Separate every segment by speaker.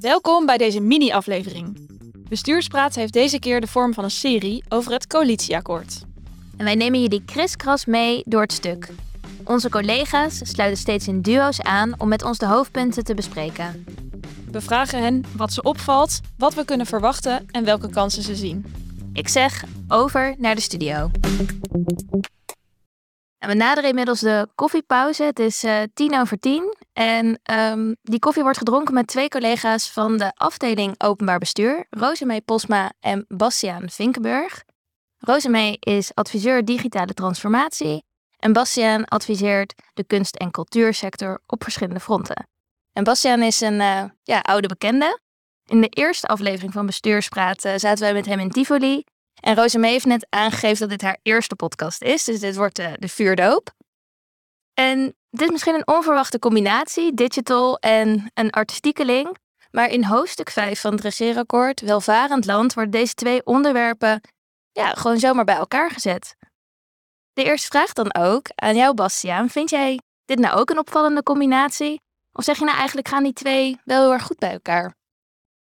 Speaker 1: Welkom bij deze mini-aflevering. Bestuurspraat heeft deze keer de vorm van een serie over het coalitieakkoord.
Speaker 2: En wij nemen jullie kriskras mee door het stuk. Onze collega's sluiten steeds in duo's aan om met ons de hoofdpunten te bespreken.
Speaker 1: We vragen hen wat ze opvalt, wat we kunnen verwachten en welke kansen ze zien.
Speaker 2: Ik zeg over naar de studio. We naderen inmiddels de koffiepauze. Het is uh, tien over tien. En ehm, die koffie wordt gedronken met twee collega's van de afdeling Openbaar Bestuur, Rosemee Posma en Bastiaan Vinkenburg. Rosemee is adviseur digitale transformatie en Bastiaan adviseert de kunst- en cultuursector op verschillende fronten. En Bastiaan is een uh, ja, oude bekende. In de eerste aflevering van Bestuurspraat zaten wij met hem in Tivoli. En Rosemee heeft net aangegeven dat dit haar eerste podcast is. Dus dit wordt uh, de vuurdoop. En dit is misschien een onverwachte combinatie, digital en een artistieke link. Maar in hoofdstuk 5 van het regeerakkoord, Welvarend Land, worden deze twee onderwerpen ja, gewoon zomaar bij elkaar gezet. De eerste vraag dan ook aan jou, Bastiaan. Vind jij dit nou ook een opvallende combinatie? Of zeg je nou eigenlijk gaan die twee wel heel erg goed bij elkaar?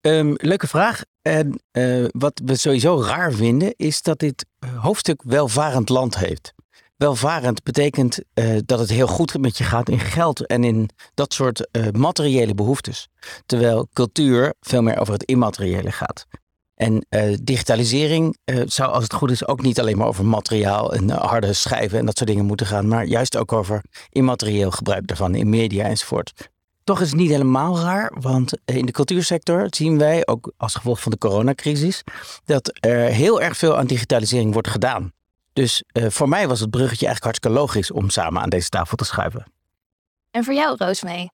Speaker 3: Um, leuke vraag. En uh, wat we sowieso raar vinden, is dat dit hoofdstuk welvarend land heeft. Welvarend betekent uh, dat het heel goed met je gaat in geld en in dat soort materiële behoeftes. Terwijl cultuur veel meer over het immateriële gaat. En digitalisering zou, als het goed is, ook niet alleen maar over materiaal en harde schijven en dat soort dingen moeten gaan, maar juist ook over immaterieel gebruik daarvan in media enzovoort. Toch is het niet helemaal raar, want in de cultuursector zien wij, ook als gevolg van de coronacrisis, dat er heel erg veel aan digitalisering wordt gedaan. Dus voor mij was het bruggetje eigenlijk hartstikke logisch om samen aan deze tafel te schuiven.
Speaker 2: En voor jou, Roosmee?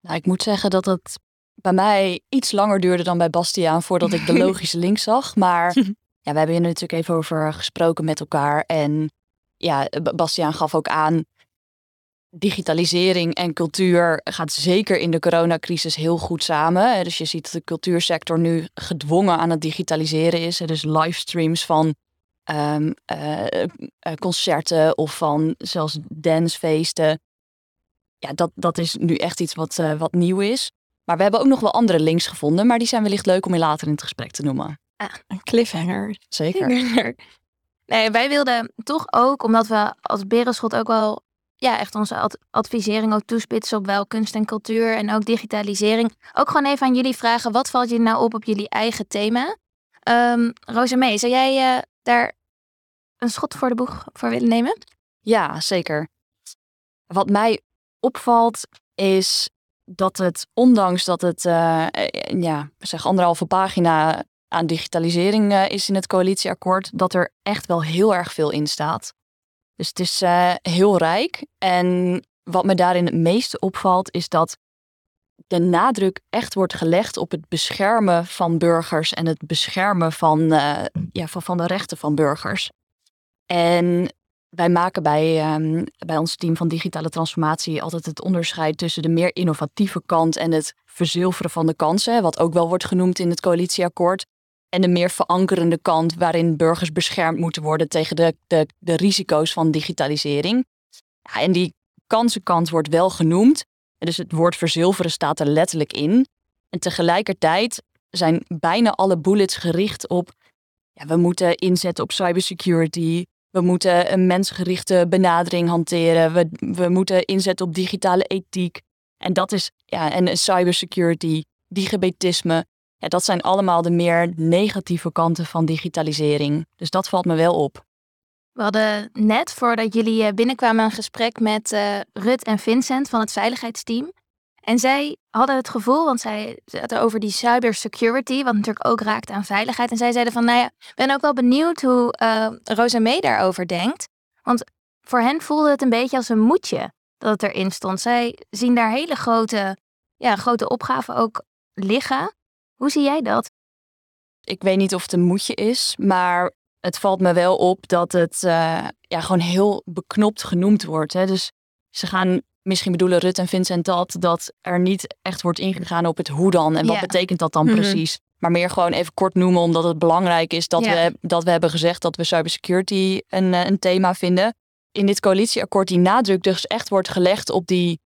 Speaker 4: Nou, ik moet zeggen dat het bij mij iets langer duurde dan bij Bastiaan voordat ik de logische link zag. Maar ja, we hebben hier natuurlijk even over gesproken met elkaar. En ja, Bastiaan gaf ook aan, digitalisering en cultuur gaat zeker in de coronacrisis heel goed samen. Dus je ziet dat de cultuursector nu gedwongen aan het digitaliseren is. Dus livestreams van um, uh, concerten of van zelfs dancefeesten. Ja, dat, dat is nu echt iets wat, uh, wat nieuw is. Maar we hebben ook nog wel andere links gevonden, maar die zijn wellicht leuk om je later in het gesprek te noemen.
Speaker 1: Ah, een cliffhanger.
Speaker 4: Zeker.
Speaker 2: nee, wij wilden toch ook, omdat we als Berenschot ook wel ja, echt onze ad advisering ook toespitsen op wel kunst en cultuur en ook digitalisering. Ook gewoon even aan jullie vragen, wat valt jullie nou op op jullie eigen thema? Um, Rosamee, zou jij uh, daar een schot voor de boeg voor willen nemen?
Speaker 4: Ja, zeker. Wat mij opvalt is dat het, ondanks dat het, uh, ja, zeg anderhalve pagina aan digitalisering is in het coalitieakkoord, dat er echt wel heel erg veel in staat. Dus het is uh, heel rijk. En wat me daarin het meeste opvalt, is dat de nadruk echt wordt gelegd op het beschermen van burgers en het beschermen van, ja, van, van de rechten van burgers. En wij maken bij, um, bij ons team van digitale transformatie altijd het onderscheid tussen de meer innovatieve kant en het verzilveren van de kansen, wat ook wel wordt genoemd in het coalitieakkoord, en de meer verankerende kant waarin burgers beschermd moeten worden tegen de, de, de risico's van digitalisering. Ja, en die kansenkant wordt wel genoemd, dus het woord verzilveren staat er letterlijk in. En tegelijkertijd zijn bijna alle bullets gericht op ja, we moeten inzetten op cybersecurity, we moeten een mensgerichte benadering hanteren. We, we moeten inzetten op digitale ethiek. En dat is, ja, en cybersecurity, digibetisme. Ja, dat zijn allemaal de meer negatieve kanten van digitalisering. Dus dat valt me wel op.
Speaker 2: We hadden net voordat jullie eh, binnenkwamen een gesprek met uh, Rut en Vincent van het veiligheidsteam. En zij hadden het gevoel, want zij zaten over die cybersecurity, wat natuurlijk ook raakt aan veiligheid. En zij zeiden van, nou ja, ik ben ook wel benieuwd hoe uh, Rosa May daarover denkt. Want voor hen voelde het een beetje als een moedje dat het erin stond. Zij zien daar hele grote, ja, grote opgaven ook liggen. Hoe zie jij dat?
Speaker 4: Ik weet niet of het een moedje is, maar het valt me wel op dat het uh, ja, gewoon heel beknopt genoemd wordt. Hè? Dus ze gaan misschien bedoelen Rut en Vincent dat, dat er niet echt wordt ingegaan op het hoe dan en wat betekent dat dan mhm. precies. Maar meer gewoon even kort noemen, omdat het belangrijk is dat, we, dat we hebben gezegd dat we cybersecurity een, eh, een thema vinden. in dit coalitieakkoord die nadruk dus echt wordt gelegd op die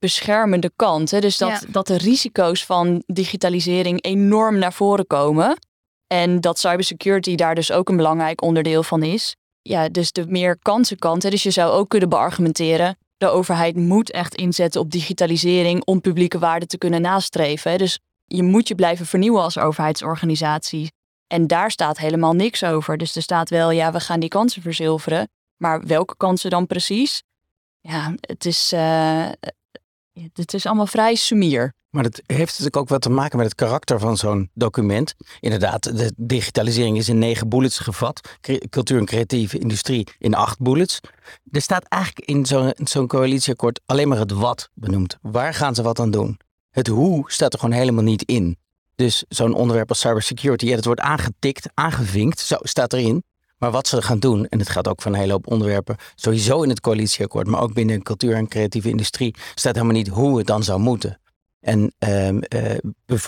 Speaker 4: beschermende kant. Hè? Dus dat,
Speaker 2: Ja.
Speaker 4: dat de risico's van digitalisering enorm naar voren komen. En dat cybersecurity daar dus ook een belangrijk onderdeel van is. Ja, dus de meer kansenkant. Hè? Dus je zou ook kunnen beargumenteren. De overheid moet echt inzetten op digitalisering om publieke waarden te kunnen nastreven. Hè? Dus je moet je blijven vernieuwen als overheidsorganisatie. En daar staat helemaal niks over. Dus er staat wel, ja, we gaan die kansen verzilveren. Maar welke kansen dan precies? Ja, het is, eh, het is allemaal vrij sumier.
Speaker 3: Maar dat heeft natuurlijk ook wat te maken met het karakter van zo'n document. Inderdaad, de digitalisering is in negen bullets gevat. Cultuur en creatieve industrie in acht bullets. Er staat eigenlijk in zo'n zo'n coalitieakkoord alleen maar het wat benoemd. Waar gaan ze wat aan doen? Het hoe staat er gewoon helemaal niet in. Dus zo'n onderwerp als cybersecurity, ja, dat wordt aangetikt, aangevinkt, zo staat erin. Maar wat ze gaan doen, en het gaat ook van een hele hoop onderwerpen, sowieso in het coalitieakkoord, maar ook binnen cultuur en creatieve industrie, staat helemaal niet hoe het dan zou moeten. En ehm, eh,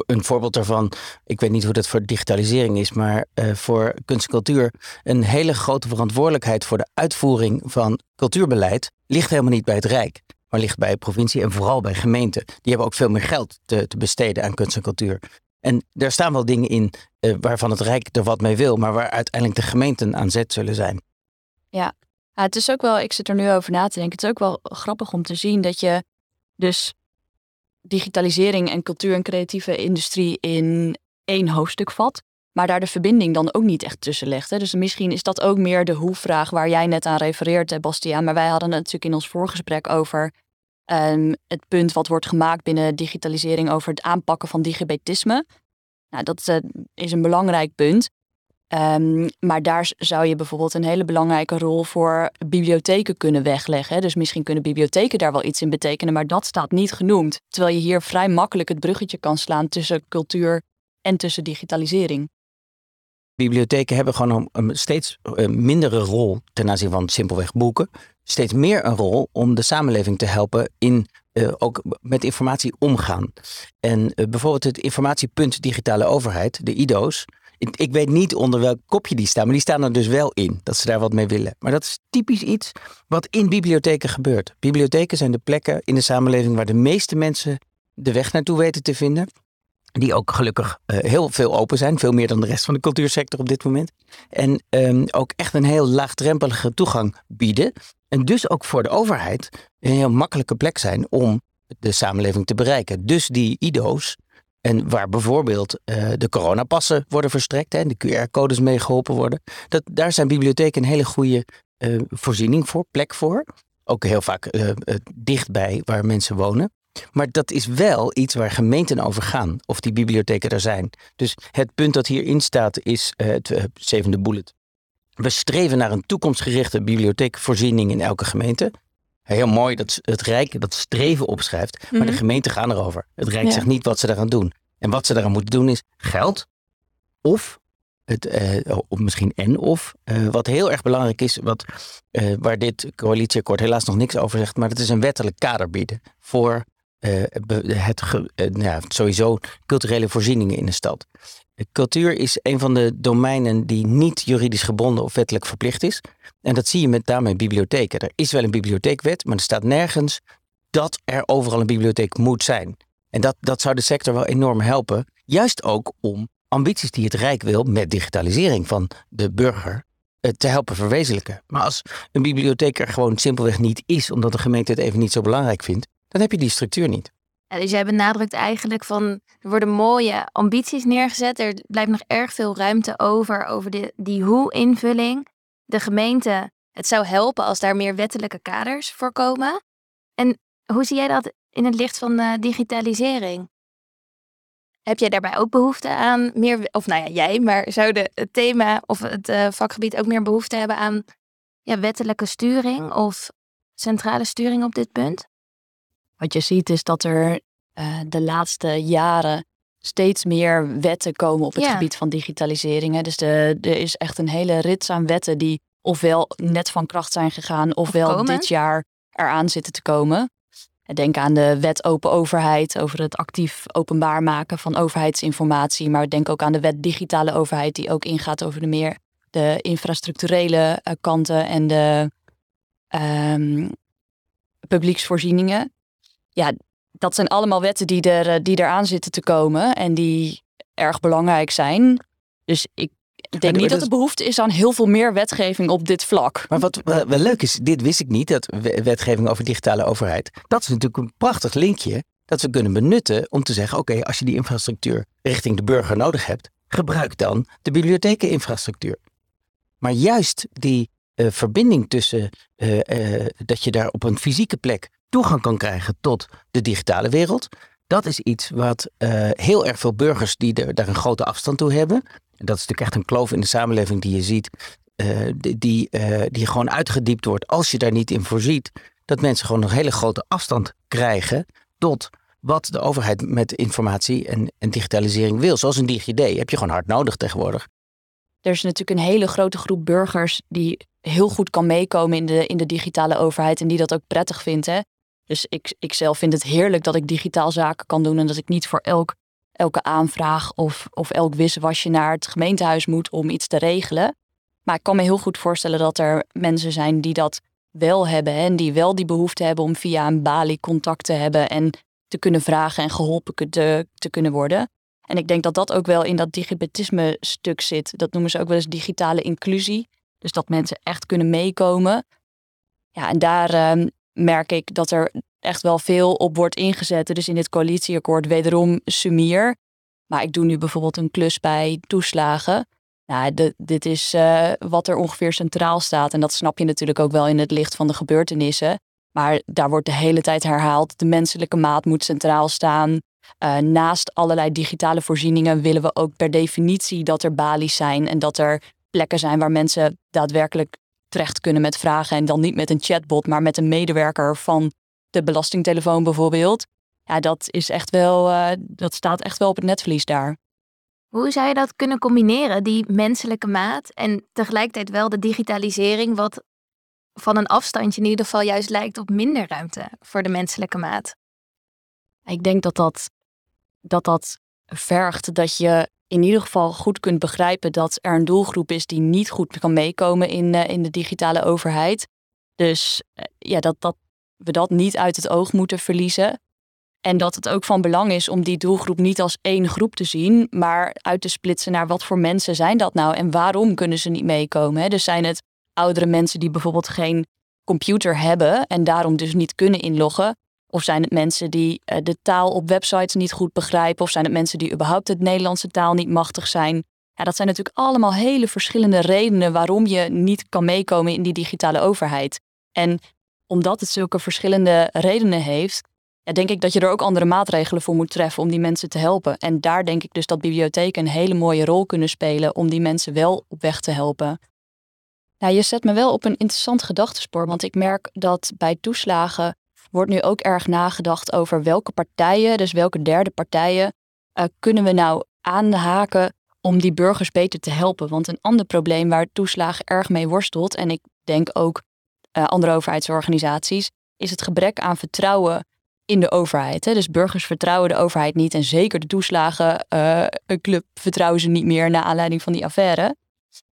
Speaker 3: een voorbeeld daarvan, ik weet niet hoe dat voor digitalisering is, maar eh, voor kunst en cultuur, een hele grote verantwoordelijkheid voor de uitvoering van cultuurbeleid ligt helemaal niet bij het Rijk, maar ligt bij provincie en vooral bij gemeenten. Die hebben ook veel meer geld te, te besteden aan kunst en cultuur. En daar staan wel dingen in eh, waarvan het Rijk er wat mee wil, maar waar uiteindelijk de gemeenten aan zet zullen zijn.
Speaker 4: Ja, het is ook wel, ik zit er nu over na te denken. Het is ook wel grappig om te zien dat je dus digitalisering en cultuur en creatieve industrie in één hoofdstuk vat. Maar daar de verbinding dan ook niet echt tussen legt. Hè. Dus misschien is dat ook meer de hoe-vraag waar jij net aan refereert, Bastiaan. Maar wij hadden het natuurlijk in ons voorgesprek over ehm, het punt wat wordt gemaakt binnen digitalisering over het aanpakken van digibetisme. Nou, dat eh, is een belangrijk punt. Ehm, maar daar zou je bijvoorbeeld een hele belangrijke rol voor bibliotheken kunnen wegleggen. Dus misschien kunnen bibliotheken daar wel iets in betekenen, maar dat staat niet genoemd. Terwijl je hier vrij makkelijk het bruggetje kan slaan tussen cultuur en tussen digitalisering.
Speaker 3: Bibliotheken hebben gewoon een, een steeds eh, mindere rol ten aanzien van simpelweg boeken. Steeds meer een rol om de samenleving te helpen in eh, ook met informatie omgaan. En eh, bijvoorbeeld het informatiepunt digitale overheid, de IDO's. Ik, weet niet onder welk kopje die staan, maar die staan er dus wel in. Dat ze daar wat mee willen. Maar dat is typisch iets wat in bibliotheken gebeurt. Bibliotheken zijn de plekken in de samenleving waar de meeste mensen de weg naartoe weten te vinden. Die ook gelukkig eh, heel veel open zijn. Veel meer dan de rest van de cultuursector op dit moment. En ehm, ook echt een heel laagdrempelige toegang bieden. En dus ook voor de overheid een heel makkelijke plek zijn om de samenleving te bereiken. Dus die IDO's. En waar bijvoorbeeld eh, de coronapassen worden verstrekt. En de QR-codes mee geholpen worden. Dat, daar zijn bibliotheken een hele goede eh, voorziening voor, plek voor. Ook heel vaak eh, dichtbij waar mensen wonen. Maar dat is wel iets waar gemeenten over gaan, of die bibliotheken er zijn. Dus het punt dat hierin staat is het zevende bullet. We streven naar een toekomstgerichte bibliotheekvoorziening in elke gemeente. Heel mooi dat het Rijk dat streven opschrijft, maar de
Speaker 1: Mhm.
Speaker 3: gemeenten gaan erover. Het Rijk
Speaker 4: Ja.
Speaker 3: zegt niet wat ze daaraan doen. En wat ze daaraan moeten doen is geld of het, eh, of misschien en of. eh, wat heel erg belangrijk is, wat, eh, waar dit coalitieakkoord helaas nog niks over zegt, maar dat is een wettelijk kader bieden voor eh, het, ge- eh, nou ja, sowieso culturele voorzieningen in de stad. Cultuur is een van de domeinen die niet juridisch gebonden of wettelijk verplicht is. En dat zie je met name in bibliotheken. Er is wel een bibliotheekwet, maar er staat nergens dat er overal een bibliotheek moet zijn. En dat, dat zou de sector wel enorm helpen. Juist ook om ambities die het Rijk wil met digitalisering van de burger eh, te helpen verwezenlijken. Maar als een bibliotheek er gewoon simpelweg niet is, omdat de gemeente het even niet zo belangrijk vindt, dan heb je die structuur niet.
Speaker 2: Dus jij benadrukt eigenlijk van er worden mooie ambities neergezet. Er blijft nog erg veel ruimte over, over de, die hoe-invulling. De gemeente, het zou helpen als daar meer wettelijke kaders voor komen. En hoe zie jij dat in het licht van digitalisering? Heb jij daarbij ook behoefte aan meer, of nou ja, jij, maar zou het thema of het eh, vakgebied ook meer behoefte hebben aan ja, wettelijke sturing of centrale sturing op dit punt?
Speaker 4: Wat je ziet is dat er eh, de laatste jaren steeds meer wetten komen op het
Speaker 2: Ja.
Speaker 4: gebied van digitalisering. Hè. Dus de, er is echt een hele rits aan wetten die ofwel net van kracht zijn gegaan, ofwel dit jaar eraan zitten te komen. Denk aan de wet open overheid over het actief openbaar maken van overheidsinformatie. Maar denk ook aan de wet digitale overheid die ook ingaat over de meer de infrastructurele eh, kanten en de ehm, publieksvoorzieningen. Ja, dat zijn allemaal wetten die, er, eh, die eraan zitten te komen en die erg belangrijk zijn. Dus ik denk
Speaker 3: maar
Speaker 4: niet dat er behoefte is aan heel veel meer wetgeving op dit vlak.
Speaker 3: Maar wat wel, wel leuk is, dit wist ik niet, dat we- wetgeving over digitale overheid. Dat is natuurlijk een prachtig linkje dat we kunnen benutten om te zeggen, oké, als je die infrastructuur richting de burger nodig hebt, gebruik dan de bibliothekeninfrastructuur. Maar juist die eh, verbinding tussen eh, dat je daar op een fysieke plek toegang kan krijgen tot de digitale wereld, dat is iets wat eh, heel erg veel burgers die er, daar een grote afstand toe hebben. En dat is natuurlijk echt een kloof in de samenleving die je ziet, eh, die, eh, die gewoon uitgediept wordt als je daar niet in voorziet. Dat mensen gewoon een hele grote afstand krijgen tot wat de overheid met informatie en, en digitalisering wil. Zoals een DigiD heb je gewoon hard nodig tegenwoordig.
Speaker 4: Er is natuurlijk een hele grote groep burgers die heel goed kan meekomen in de, in de digitale overheid en die dat ook prettig vindt. Hè? Dus ik, ik zelf vind het heerlijk dat ik digitaal zaken kan doen en dat ik niet voor elk, elke aanvraag of, of elk wisselwasje naar het gemeentehuis moet om iets te regelen. Maar ik kan me heel goed voorstellen dat er mensen zijn die dat wel hebben hè, en die wel die behoefte hebben om via een balie contact te hebben en te kunnen vragen en geholpen te, te kunnen worden. En ik denk dat dat ook wel in dat digibetisme stuk zit. Dat noemen ze ook wel eens digitale inclusie. Dus dat mensen echt kunnen meekomen. Ja, en daar ehm, merk ik dat er echt wel veel op wordt ingezet. Dus in dit coalitieakkoord wederom sumier. Maar ik doe nu bijvoorbeeld een klus bij toeslagen. Nou, dit is eh, wat er ongeveer centraal staat. En dat snap je natuurlijk ook wel in het licht van de gebeurtenissen. Maar daar wordt de hele tijd herhaald. De menselijke maat moet centraal staan. Eh, naast allerlei digitale voorzieningen willen we ook per definitie dat er balies zijn en dat er plekken zijn waar mensen daadwerkelijk terecht kunnen met vragen en dan niet met een chatbot, maar met een medewerker van de belastingtelefoon bijvoorbeeld. Ja, dat is echt wel, eh, dat staat echt wel op het netvlies daar.
Speaker 2: Hoe zou je dat kunnen combineren, die menselijke maat en tegelijkertijd wel de digitalisering, wat van een afstandje in ieder geval juist lijkt op minder ruimte voor de menselijke maat?
Speaker 4: Ik denk dat dat, dat dat vergt dat je in ieder geval goed kunt begrijpen dat er een doelgroep is die niet goed kan meekomen in, eh, in de digitale overheid. Dus eh, ja, dat, dat we dat niet uit het oog moeten verliezen. En dat het ook van belang is om die doelgroep niet als één groep te zien, maar uit te splitsen naar wat voor mensen zijn dat nou en waarom kunnen ze niet meekomen. Hè? Dus zijn het oudere mensen die bijvoorbeeld geen computer hebben en daarom dus niet kunnen inloggen? Of zijn het mensen die eh, de taal op websites niet goed begrijpen? Of zijn het mensen die überhaupt het Nederlandse taal niet machtig zijn? Ja, dat zijn natuurlijk allemaal hele verschillende redenen waarom je niet kan meekomen in die digitale overheid. En omdat het zulke verschillende redenen heeft, ja, denk ik dat je er ook andere maatregelen voor moet treffen om die mensen te helpen. En daar denk ik dus dat bibliotheken een hele mooie rol kunnen spelen om die mensen wel op weg te helpen. Nou, je zet me wel op een interessant gedachtespoor, want ik merk dat bij toeslagen wordt nu ook erg nagedacht over welke partijen, dus welke derde partijen, eh, kunnen we nou aanhaken om die burgers beter te helpen. Want een ander probleem waar toeslagen erg mee worstelt, en ik denk ook eh, andere overheidsorganisaties, is het gebrek aan vertrouwen in de overheid. Hè. Dus burgers vertrouwen de overheid niet en zeker de toeslagenclub vertrouwen ze niet meer naar aanleiding van die affaire.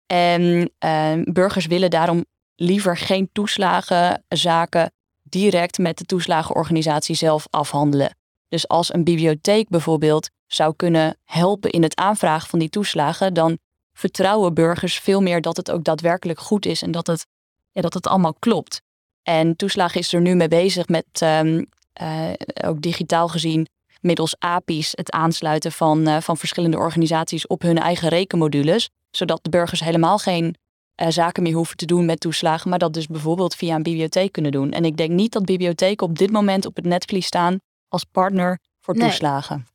Speaker 4: En eh, burgers willen daarom liever geen toeslagenzaken direct met de toeslagenorganisatie zelf afhandelen. Dus als een bibliotheek bijvoorbeeld zou kunnen helpen in het aanvragen van die toeslagen, dan vertrouwen burgers veel meer dat het ook daadwerkelijk goed is en dat het, ja, dat het allemaal klopt. En toeslagen is er nu mee bezig met, ehm, eh, ook digitaal gezien, middels API's, het aansluiten van, eh, van verschillende organisaties op hun eigen rekenmodules, zodat de burgers helemaal geen eh, zaken meer hoeven te doen met toeslagen, maar dat dus bijvoorbeeld via een bibliotheek kunnen doen. En ik denk niet dat bibliotheken op dit moment op het netvlies staan als partner voor
Speaker 2: Nee.
Speaker 4: toeslagen.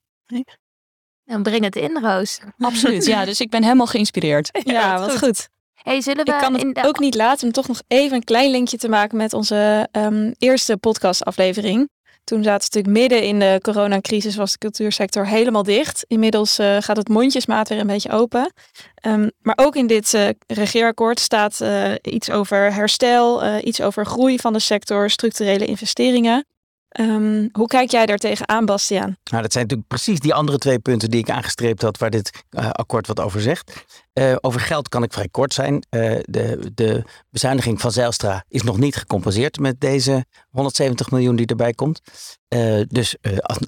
Speaker 2: Dan breng het in, Roos.
Speaker 4: Absoluut, ja. Dus ik ben helemaal geïnspireerd.
Speaker 1: Ja, wat goed.
Speaker 2: Hey, zullen we
Speaker 1: Ik kan het
Speaker 2: in de...
Speaker 1: ook niet laten om toch nog even een klein linkje te maken met onze ehm, eerste podcastaflevering. Toen zaten we natuurlijk midden in de coronacrisis, was de cultuursector helemaal dicht. Inmiddels eh, gaat het mondjesmaat weer een beetje open. Ehm, maar ook in dit eh, regeerakkoord staat eh, iets over herstel, iets over groei van de sector, structurele investeringen. Ehm, hoe kijk jij daar tegenaan, Bastiaan?
Speaker 3: Nou, dat zijn natuurlijk precies die andere twee punten die ik aangestreept had, waar dit uh, akkoord wat over zegt. Uh, over geld kan ik vrij kort zijn. Uh, de, de bezuiniging van Zijlstra is nog niet gecompenseerd met deze 170 miljoen die erbij komt. dus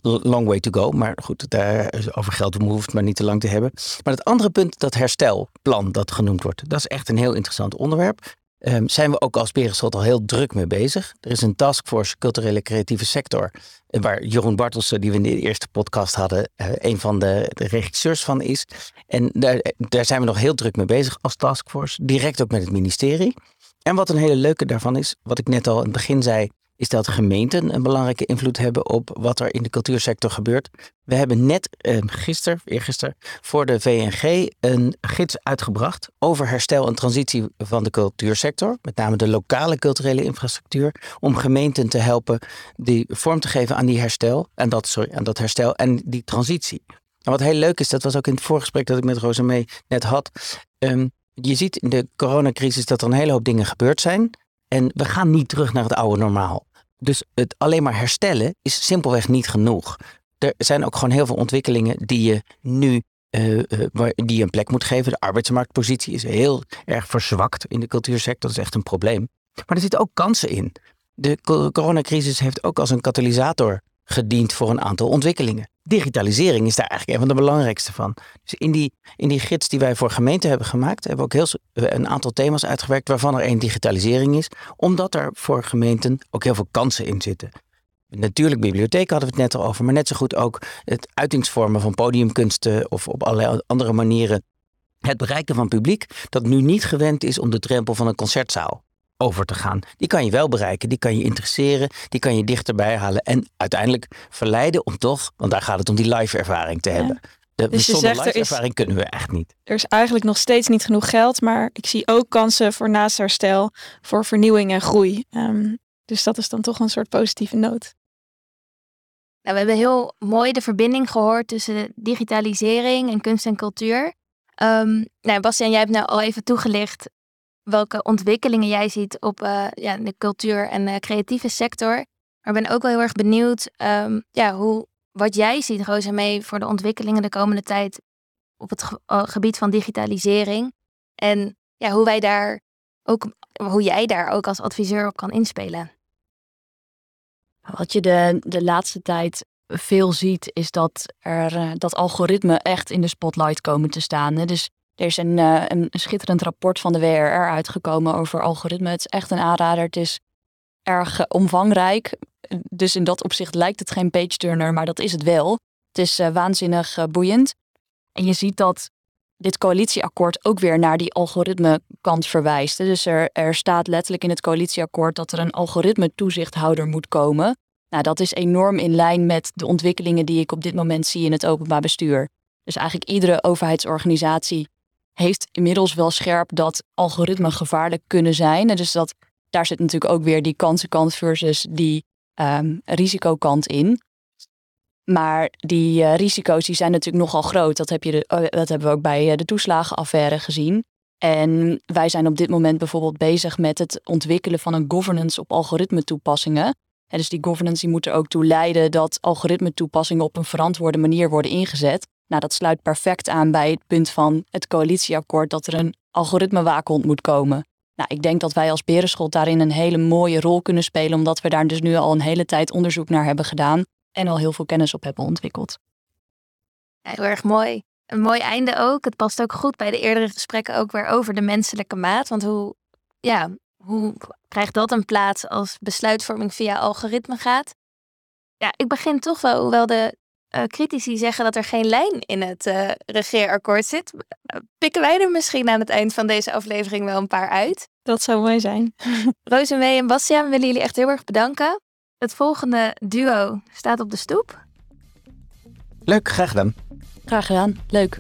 Speaker 3: long way to go. Maar goed, daar, over geld hoeven het maar niet te lang te hebben. Maar het andere punt, dat herstelplan dat genoemd wordt, dat is echt een heel interessant onderwerp. Um, zijn we ook als Berenschot al heel druk mee bezig. Er is een taskforce culturele creatieve sector, eh, waar Jeroen Bartelsen, die we in de eerste podcast hadden, uh, een van de, de, regisseurs van is. En daar, daar zijn we nog heel druk mee bezig als taskforce, direct ook met het ministerie. En wat een hele leuke daarvan is, wat ik net al in het begin zei, is dat gemeenten een belangrijke invloed hebben op wat er in de cultuursector gebeurt. We hebben net eh, gisteren, eergisteren, voor de VNG een gids uitgebracht over herstel en transitie van de cultuursector. Met name de lokale culturele infrastructuur. Om gemeenten te helpen die vorm te geven aan die herstel. En dat, sorry, aan dat herstel en die transitie. En wat heel leuk is, dat was ook in het voorgesprek dat ik met Rosamee net had. Um, je ziet in de coronacrisis dat er een hele hoop dingen gebeurd zijn. En we gaan niet terug naar het oude normaal. Dus het alleen maar herstellen is simpelweg niet genoeg. Er zijn ook gewoon heel veel ontwikkelingen die je nu uh, die je een plek moet geven. De arbeidsmarktpositie is heel erg verzwakt in de cultuursector. Dat is echt een probleem. Maar er zitten ook kansen in. De coronacrisis heeft ook als een katalysator gediend voor een aantal ontwikkelingen. Digitalisering is daar eigenlijk een van de belangrijkste van. Dus in die, in die gids die wij voor gemeenten hebben gemaakt, hebben we ook heel, een aantal thema's uitgewerkt, waarvan er één digitalisering is, omdat er voor gemeenten ook heel veel kansen in zitten. Natuurlijk, bibliotheek hadden we het net al over, maar net zo goed ook het uitingsvormen van podiumkunsten of op allerlei andere manieren het bereiken van publiek dat nu niet gewend is om de drempel van een concertzaal over te gaan. Die kan je wel bereiken, die kan je interesseren, die kan je dichterbij halen en uiteindelijk verleiden om toch, want daar gaat het om die live ervaring te hebben. De, dus zonder live ervaring kunnen we echt niet.
Speaker 1: Er is eigenlijk nog steeds niet genoeg geld, maar ik zie ook kansen voor herstel, voor vernieuwing en groei. Um, dus dat is dan toch een soort positieve noot.
Speaker 2: Nou, we hebben heel mooi de verbinding gehoord tussen digitalisering en kunst en cultuur. Um, nou, Bastiaan, jij hebt nou al even toegelicht welke ontwikkelingen jij ziet op uh, ja, de cultuur- en creatieve sector. Maar ben ook wel heel erg benieuwd um, ja, hoe, wat jij ziet, Rosa, mee voor de ontwikkelingen de komende tijd op het ge uh, gebied van digitalisering. En ja, hoe wij daar ook, hoe jij daar ook als adviseur op kan inspelen.
Speaker 4: Wat je de, de laatste tijd veel ziet, is dat er dat algoritmen echt in de spotlight komen te staan. Dus er is een, uh, een, schitterend rapport van de WRR uitgekomen over algoritme. Het is echt een aanrader. Het is erg uh, omvangrijk. Dus in dat opzicht lijkt het geen page turner, maar dat is het wel. Het is uh, waanzinnig boeiend. En je ziet dat dit coalitieakkoord ook weer naar die algoritme-kant verwijst. Dus er, er staat letterlijk in het coalitieakkoord dat er een algoritme-toezichthouder moet komen. Nou, dat is enorm in lijn met de ontwikkelingen die ik op dit moment zie in het openbaar bestuur. Dus eigenlijk iedere overheidsorganisatie heeft inmiddels wel scherp dat algoritmen gevaarlijk kunnen zijn. En dus dat, daar zit natuurlijk ook weer die kansenkant versus die um, risicokant in. Maar die uh, risico's die zijn natuurlijk nogal groot. Dat, heb je oh, dat hebben we ook bij uh, de toeslagenaffaire gezien. En wij zijn op dit moment bijvoorbeeld bezig met het ontwikkelen van een governance op algoritme toepassingen. En dus die governance moet er ook toe leiden dat algoritme toepassingen op een verantwoorde manier worden ingezet. Nou, dat sluit perfect aan bij het punt van het coalitieakkoord dat er een algoritmewaakhond moet komen. Nou, ik denk dat wij als Berenschot daarin een hele mooie rol kunnen spelen, omdat we daar dus nu al een hele tijd onderzoek naar hebben gedaan en al heel veel kennis op hebben ontwikkeld.
Speaker 2: heel erg mooi. Een mooi einde ook. Het past ook goed bij de eerdere gesprekken ook weer over de menselijke maat. Want hoe, ja, hoe krijgt dat een plaats als besluitvorming via algoritme gaat? Ja, ik begin toch wel, hoewel de uh, critici zeggen dat er geen lijn in het uh, regeerakkoord zit. Pikken wij er misschien aan het eind van deze aflevering wel een paar uit?
Speaker 1: Dat zou mooi zijn.
Speaker 2: Rosemee en Bastiaan willen jullie echt heel erg bedanken. Het volgende duo staat op de stoep.
Speaker 3: Leuk, graag gedaan.
Speaker 4: Graag gedaan, leuk.